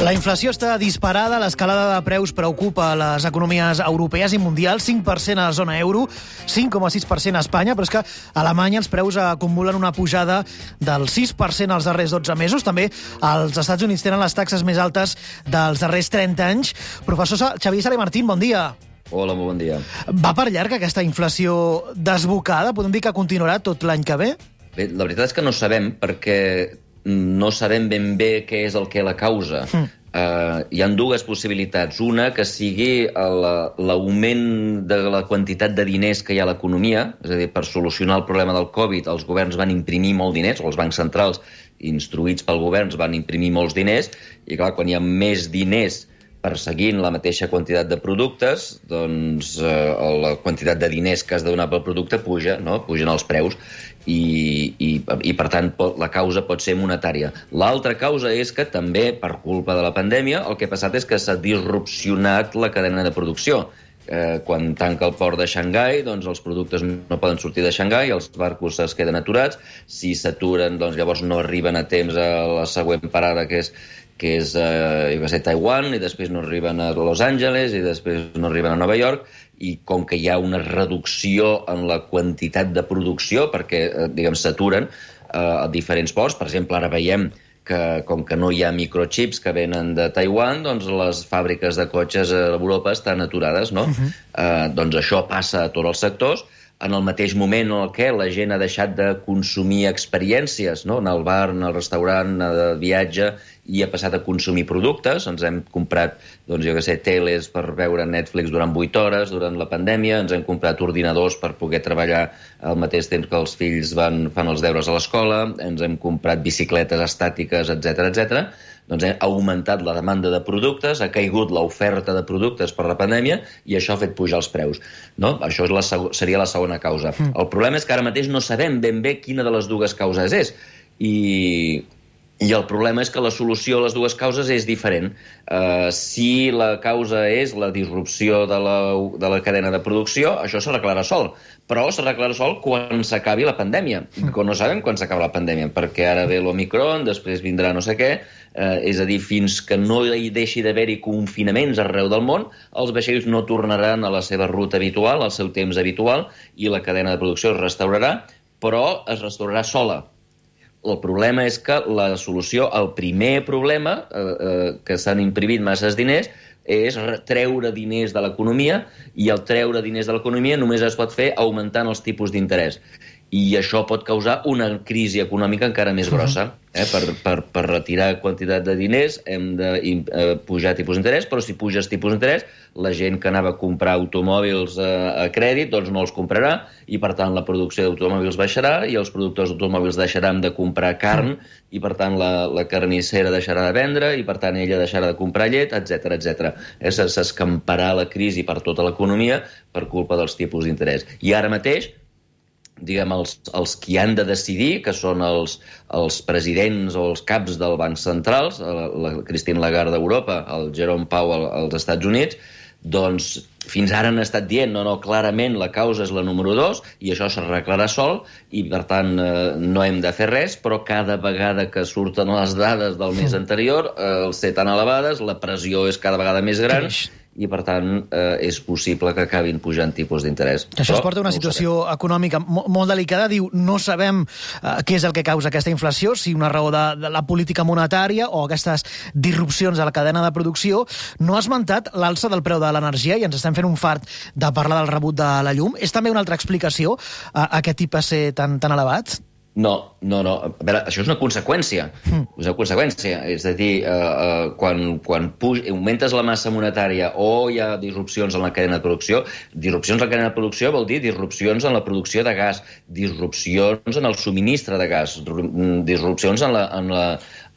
La inflació està disparada, l'escalada de preus preocupa les economies europees i mundials, 5% a la zona euro, 5,6% a Espanya, però és que a Alemanya els preus acumulen una pujada del 6% als darrers 12 mesos. També els Estats Units tenen les taxes més altes dels darrers 30 anys. Professor Xavier Sara Martín, bon dia. Hola, molt bon dia. Va per llarg aquesta inflació desbocada? Podem dir que continuarà tot l'any que ve? Bé, la veritat és que no sabem, perquè no sabem ben bé què és el que la causa. Mm. Uh, hi han dues possibilitats. Una, que sigui l'augment de la quantitat de diners que hi ha a l'economia, és a dir, per solucionar el problema del Covid, els governs van imprimir molt diners, o els bancs centrals, instruïts pel govern, van imprimir molts diners, i clar, quan hi ha més diners perseguint la mateixa quantitat de productes, doncs eh, la quantitat de diners que has de donar pel producte puja, no? pugen els preus, i, i, i per tant la causa pot ser monetària. L'altra causa és que també, per culpa de la pandèmia, el que ha passat és que s'ha disrupcionat la cadena de producció. Eh, quan tanca el port de Xangai, doncs els productes no poden sortir de Xangai, els barcos es queden aturats, si s'aturen, doncs llavors no arriben a temps a la següent parada, que és que és, eh, va ser Taiwan, i després no arriben a Los Angeles, i després no arriben a Nova York, i com que hi ha una reducció en la quantitat de producció, perquè, eh, diguem, s'aturen eh, a diferents ports, per exemple, ara veiem que com que no hi ha microchips que venen de Taiwan, doncs les fàbriques de cotxes a Europa estan aturades, no? Uh -huh. eh, doncs això passa a tots els sectors, en el mateix moment en què la gent ha deixat de consumir experiències, no? anar al bar, anar al restaurant, anar de viatge, i ha passat a consumir productes. Ens hem comprat, doncs, jo que sé, teles per veure Netflix durant 8 hores durant la pandèmia, ens hem comprat ordinadors per poder treballar al mateix temps que els fills van, fan els deures a l'escola, ens hem comprat bicicletes estàtiques, etc etc doncs ha augmentat la demanda de productes, ha caigut l'oferta de productes per la pandèmia i això ha fet pujar els preus. No? Això és la, seria la segona causa. Mm. El problema és que ara mateix no sabem ben bé quina de les dues causes és. I i el problema és que la solució a les dues causes és diferent. Uh, si la causa és la disrupció de la, de la cadena de producció, això s'arreglarà sol. Però s'arreglarà sol quan s'acabi la pandèmia. Que no sabem quan s'acaba la pandèmia, perquè ara ve l'Omicron, després vindrà no sé què, uh, és a dir, fins que no hi deixi d'haver-hi confinaments arreu del món, els vaixells no tornaran a la seva ruta habitual, al seu temps habitual, i la cadena de producció es restaurarà, però es restaurarà sola, el problema és que la solució al primer problema, eh, eh, que s'han imprimit masses diners, és treure diners de l'economia i el treure diners de l'economia només es pot fer augmentant els tipus d'interès i això pot causar una crisi econòmica encara més grossa. Eh? Per, per, per retirar quantitat de diners hem de eh, pujar tipus d'interès, però si puges tipus d'interès, la gent que anava a comprar automòbils eh, a crèdit doncs no els comprarà i, per tant, la producció d'automòbils baixarà i els productors d'automòbils deixaran de comprar carn i, per tant, la, la carnissera deixarà de vendre i, per tant, ella deixarà de comprar llet, etc etc. Eh? S'escamparà la crisi per tota l'economia per culpa dels tipus d'interès. I ara mateix diguem, els, els qui han de decidir, que són els, els presidents o els caps del Banc Centrals, la, la Christine Lagarde d'Europa, el Jerome Powell als Estats Units, doncs fins ara han estat dient, no, no, clarament la causa és la número 2 i això s'arreglarà sol i, per tant, eh, no hem de fer res, però cada vegada que surten les dades del mes anterior, eh, el ser tan elevades, la pressió és cada vegada més gran i, per tant, eh, és possible que acabin pujant tipus d'interès. Això es porta a una situació econòmica molt, molt delicada. Diu, no sabem eh, què és el que causa aquesta inflació, si una raó de, de la política monetària o aquestes disrupcions a la cadena de producció. No ha esmentat l'alça del preu de l'energia i ens estem fent un fart de parlar del rebut de la llum. És també una altra explicació a, a aquest tipus ser tan, tan elevat? No, no, no. A veure, això és una conseqüència. Mm. És una conseqüència. És a dir, eh, eh, quan, quan puj, augmentes la massa monetària o hi ha disrupcions en la cadena de producció, disrupcions en la cadena de producció vol dir disrupcions en la producció de gas, disrupcions en el subministre de gas, disrupcions en la, en la,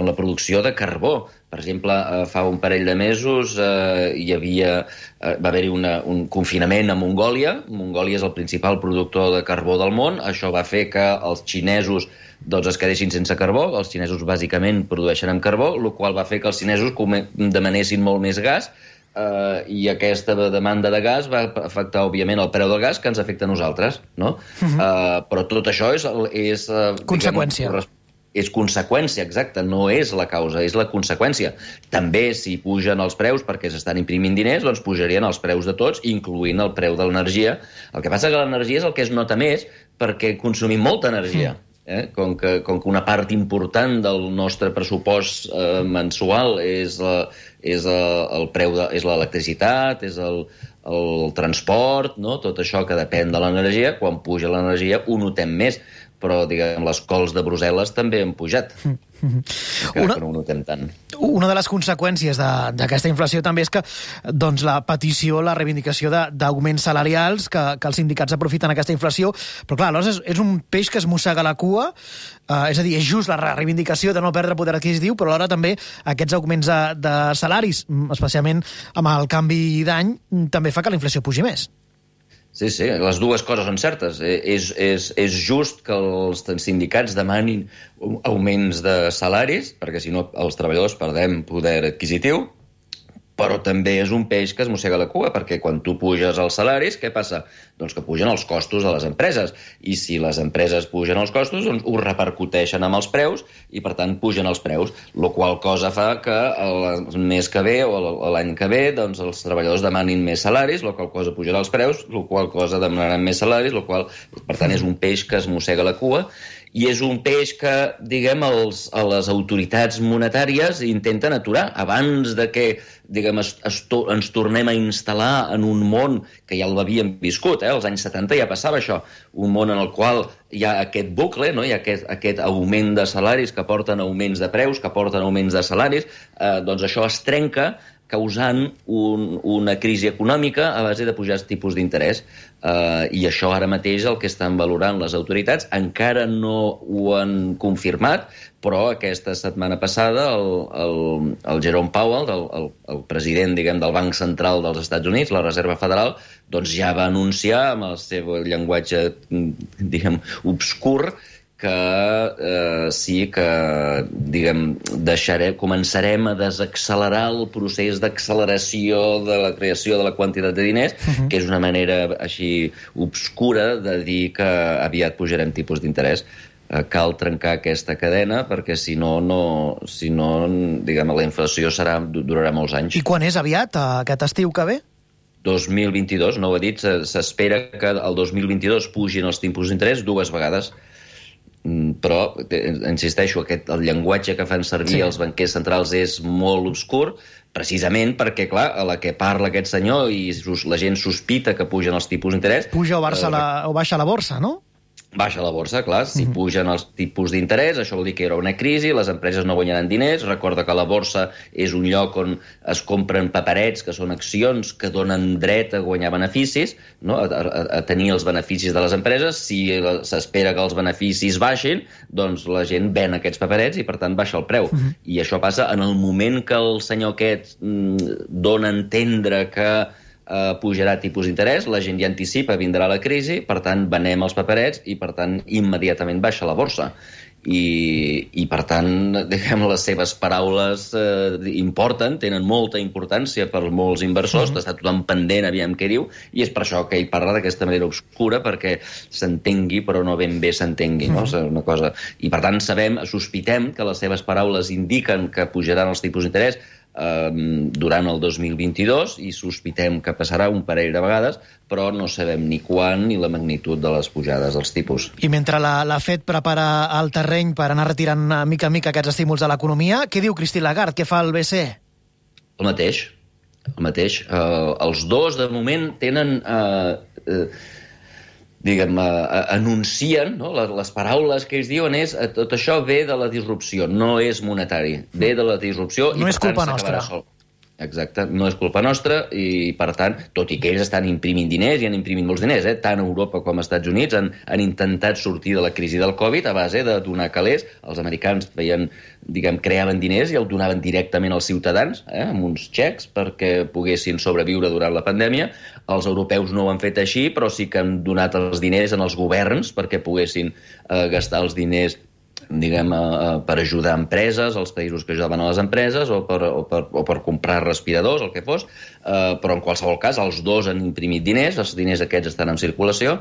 en la producció de carbó. Per exemple, eh, fa un parell de mesos eh, hi havia, eh, va haver-hi un confinament a Mongòlia. Mongòlia és el principal productor de carbó del món. Això va fer que els xinesos doncs, es quedessin sense carbó. Els xinesos bàsicament produeixen amb carbó, el qual va fer que els xinesos demanessin molt més gas Uh, i aquesta demanda de gas va afectar, òbviament, el preu del gas, que ens afecta a nosaltres, no? Uh -huh. uh, però tot això és... és uh, Conseqüència. Diguem, és conseqüència, exacta, no és la causa, és la conseqüència. També, si pugen els preus perquè s'estan imprimint diners, doncs pujarien els preus de tots, incloent el preu de l'energia. El que passa que l'energia és el que es nota més perquè consumim molta energia. Mm. Eh? Com, que, com que una part important del nostre pressupost eh, mensual és, la, és el, el preu de, és l'electricitat, és el, el transport, no? tot això que depèn de l'energia, quan puja l'energia ho notem més però diguem, les cols de Brussel·les també han pujat. Mm -hmm. una, que no ho notem tant. Una de les conseqüències d'aquesta inflació també és que doncs, la petició, la reivindicació d'augments salarials, que, que els sindicats aprofiten aquesta inflació, però clar, aleshores és, és un peix que es mossega la cua, eh, és a dir, és just la reivindicació de no perdre poder adquisitiu, però alhora també aquests augments de, de salaris, especialment amb el canvi d'any, també fa que la inflació pugi més. Sí, sí, les dues coses són certes. Eh, és, és, és just que els sindicats demanin augments de salaris, perquè si no els treballadors perdem poder adquisitiu, però també és un peix que es mossega la cua, perquè quan tu puges els salaris, què passa? Doncs que pugen els costos de les empreses, i si les empreses pugen els costos, doncs ho repercuteixen amb els preus, i per tant pugen els preus, la qual cosa fa que el mes que ve o l'any que ve doncs els treballadors demanin més salaris, la qual cosa pujarà els preus, la qual cosa demanaran més salaris, la qual, per tant, és un peix que es mossega la cua, i és un peix que, diguem, els, les autoritats monetàries intenten aturar abans de que, diguem, es, es, ens tornem a instal·lar en un món que ja l'havíem viscut, eh? als anys 70 ja passava això, un món en el qual hi ha aquest bucle, no? hi ha aquest, aquest augment de salaris que porten augments de preus, que porten augments de salaris, eh, doncs això es trenca causant un, una crisi econòmica a base de pujar els tipus d'interès. Uh, I això ara mateix el que estan valorant les autoritats. Encara no ho han confirmat, però aquesta setmana passada el, el, el Jerome Powell, el, el, el president diguem, del Banc Central dels Estats Units, la Reserva Federal, doncs ja va anunciar amb el seu llenguatge diguem, obscur que eh, sí que, diguem, deixaré, començarem a desaccelerar el procés d'acceleració de la creació de la quantitat de diners, uh -huh. que és una manera així obscura de dir que aviat pujarem tipus d'interès cal trencar aquesta cadena perquè si no, no, si no diguem, la inflació serà, durarà molts anys. I quan és aviat, aquest estiu que ve? 2022, no ho he dit, s'espera que el 2022 pugin els tipus d'interès dues vegades. Mm, però, insisteixo, aquest, el llenguatge que fan servir sí. els banquers centrals és molt obscur, precisament perquè, clar, a la que parla aquest senyor i la gent sospita que pugen els tipus d'interès... Puja o, Barça eh, la, o baixa la borsa, no? Baixa la borsa, clar. Si -hmm. pugen els tipus d'interès, això vol dir que hi haurà una crisi, les empreses no guanyaran diners. Recorda que la borsa és un lloc on es compren paperets, que són accions que donen dret a guanyar beneficis, no? a, a, a tenir els beneficis de les empreses. Si s'espera que els beneficis baixin, doncs la gent ven aquests paperets i, per tant, baixa el preu. Mm -hmm. I això passa en el moment que el senyor aquest mm, dona a entendre que eh, pujarà tipus d'interès, la gent ja anticipa, vindrà la crisi, per tant, venem els paperets i, per tant, immediatament baixa la borsa. I, i per tant, diguem, les seves paraules eh, importen, tenen molta importància per molts inversors, mm -hmm. està tothom pendent, aviam què diu, i és per això que ell parla d'aquesta manera obscura, perquè s'entengui, però no ben bé s'entengui, no? Mm -hmm. una cosa... I per tant, sabem, sospitem que les seves paraules indiquen que pujaran els tipus d'interès, durant el 2022 i sospitem que passarà un parell de vegades, però no sabem ni quan ni la magnitud de les pujades dels tipus. I mentre la, la FED prepara el terreny per anar retirant mica en mica aquests estímuls de l'economia, què diu Christine Lagarde? Què fa el BCE? El mateix. El mateix. Uh, els dos, de moment, tenen... Uh, uh, diguem, uh, anuncien, no? les, les paraules que ells diuen és tot això ve de la disrupció, no és monetari, ve de la disrupció no i és culpa nostra. Sol. Exacte, no és culpa nostra i, per tant, tot i que ells estan imprimint diners i han imprimit molts diners, eh? tant Europa com als Estats Units han, han intentat sortir de la crisi del Covid a base de donar calés. Els americans feien, diguem, creaven diners i el donaven directament als ciutadans, eh? amb uns xecs perquè poguessin sobreviure durant la pandèmia. Els europeus no ho han fet així, però sí que han donat els diners en els governs perquè poguessin eh, gastar els diners diguem, eh, per ajudar empreses, els països que ajudaven a les empreses, o per, o per, o per comprar respiradors, el que fos, eh, però en qualsevol cas els dos han imprimit diners, els diners aquests estan en circulació,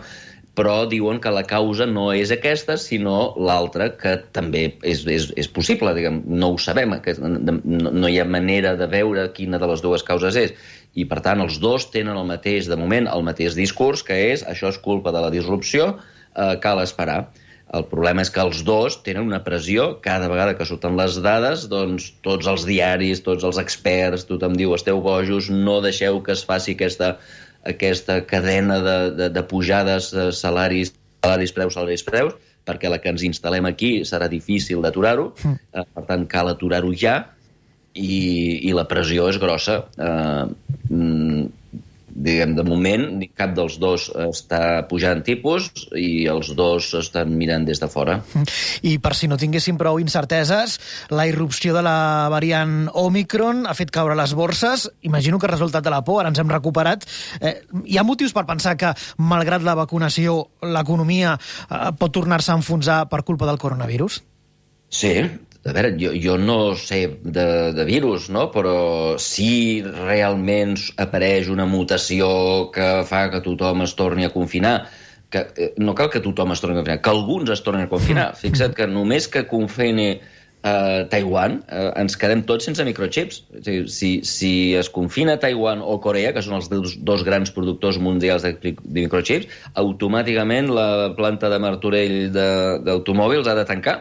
però diuen que la causa no és aquesta, sinó l'altra, que també és, és, és possible, diguem, no ho sabem, que no, no hi ha manera de veure quina de les dues causes és. I, per tant, els dos tenen el mateix, de moment, el mateix discurs, que és això és culpa de la disrupció, eh, cal esperar. El problema és que els dos tenen una pressió, cada vegada que surten les dades, doncs tots els diaris, tots els experts, tothom diu esteu bojos, no deixeu que es faci aquesta aquesta cadena de, de, de pujades de salaris, salaris preus, salaris preus, perquè la que ens instal·lem aquí serà difícil d'aturar-ho, mm. eh, per tant cal aturar-ho ja, i, i la pressió és grossa. Eh, mm, diguem, de moment, cap dels dos està pujant tipus i els dos estan mirant des de fora. I per si no tinguéssim prou incerteses, la irrupció de la variant Omicron ha fet caure les borses. Imagino que el resultat de la por, ara ens hem recuperat. Eh, hi ha motius per pensar que, malgrat la vacunació, l'economia eh, pot tornar-se a enfonsar per culpa del coronavirus? Sí, a veure, jo, jo no sé de, de virus, no? però si realment apareix una mutació que fa que tothom es torni a confinar, que eh, no cal que tothom es torni a confinar, que alguns es tornin a confinar. Mm. Fixa't que només que confini eh, Taiwan, eh, ens quedem tots sense microchips. Si, si es confina Taiwan o Corea, que són els dos, dos grans productors mundials de, de microchips, automàticament la planta de Martorell d'automòbils ha de tancar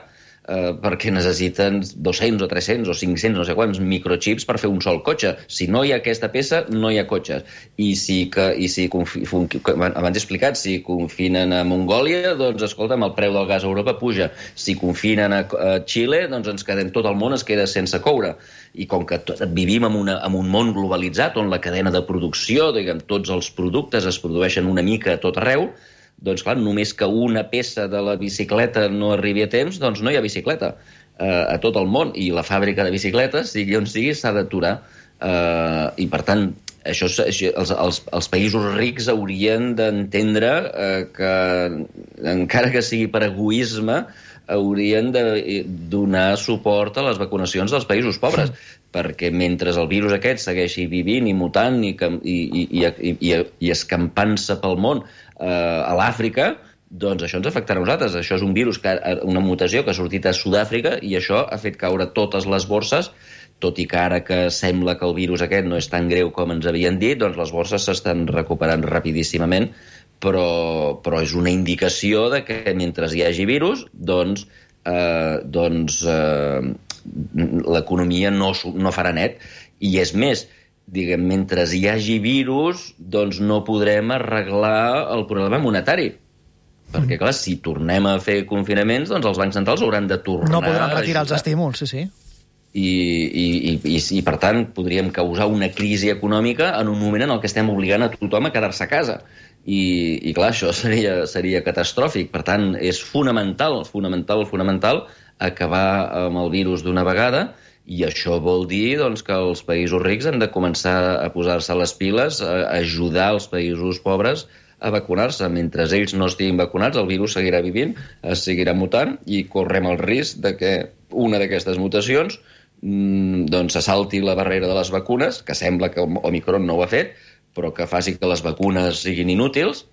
eh, perquè necessiten 200 o 300 o 500, no sé quants, microchips per fer un sol cotxe. Si no hi ha aquesta peça, no hi ha cotxes. I si, que, i si abans he explicat, si confinen a Mongòlia, doncs, escolta'm, el preu del gas a Europa puja. Si confinen a, a Xile, doncs ens quedem, tot el món es queda sense coure. I com que tot, vivim en, una, en un món globalitzat, on la cadena de producció, diguem, tots els productes es produeixen una mica a tot arreu, doncs clar, només que una peça de la bicicleta no arribi a temps, doncs no hi ha bicicleta eh, a tot el món, i la fàbrica de bicicletes, sigui on sigui, s'ha d'aturar. Eh, I, per tant, això, això els, els, els països rics haurien d'entendre eh, que, encara que sigui per egoisme, haurien de donar suport a les vacunacions dels països pobres, perquè mentre el virus aquest segueixi vivint i mutant i, i, i, i, i, i escampant-se pel món eh, a l'Àfrica, doncs això ens afectarà a nosaltres. Això és un virus, que, una mutació que ha sortit a Sud-àfrica i això ha fet caure totes les borses, tot i que ara que sembla que el virus aquest no és tan greu com ens havien dit, doncs les borses s'estan recuperant rapidíssimament, però, però és una indicació de que mentre hi hagi virus, doncs, eh, doncs eh, l'economia no, no farà net. I és més, diguem, mentre hi hagi virus, doncs no podrem arreglar el problema monetari. Perquè, clar, si tornem a fer confinaments, doncs els bancs centrals hauran de tornar... No podran retirar els estímuls, sí, sí. I, i, i, i, i, per tant, podríem causar una crisi econòmica en un moment en el que estem obligant a tothom a quedar-se a casa. I, i clar, això seria, seria catastròfic. Per tant, és fonamental, fonamental, fonamental acabar amb el virus d'una vegada i això vol dir doncs, que els països rics han de començar a posar-se les piles, a ajudar els països pobres a vacunar-se. Mentre ells no estiguin vacunats, el virus seguirà vivint, es seguirà mutant i correm el risc de que una d'aquestes mutacions mmm, doncs salti la barrera de les vacunes, que sembla que Omicron no ho ha fet, però que faci que les vacunes siguin inútils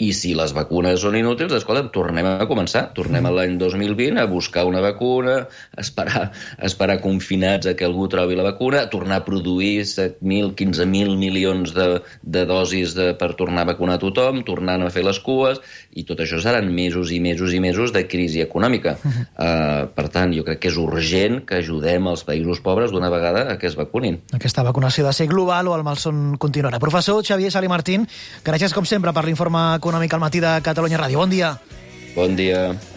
i si les vacunes són inútils, escolta, tornem a començar. Tornem a mm. l'any 2020 a buscar una vacuna, a esperar, a esperar confinats a que algú trobi la vacuna, a tornar a produir 7.000, 15.000 milions de, de dosis de, per tornar a vacunar a tothom, tornant a fer les cues, i tot això seran mesos i mesos i mesos de crisi econòmica. Uh -huh. uh, per tant, jo crec que és urgent que ajudem els països pobres d'una vegada a que es vacunin. Aquesta vacunació de ser global o el malson continuarà. Professor Xavier Sali Martín, gràcies com sempre per l'informe econòmic al matí de Catalunya Ràdio. Bon dia. Bon dia.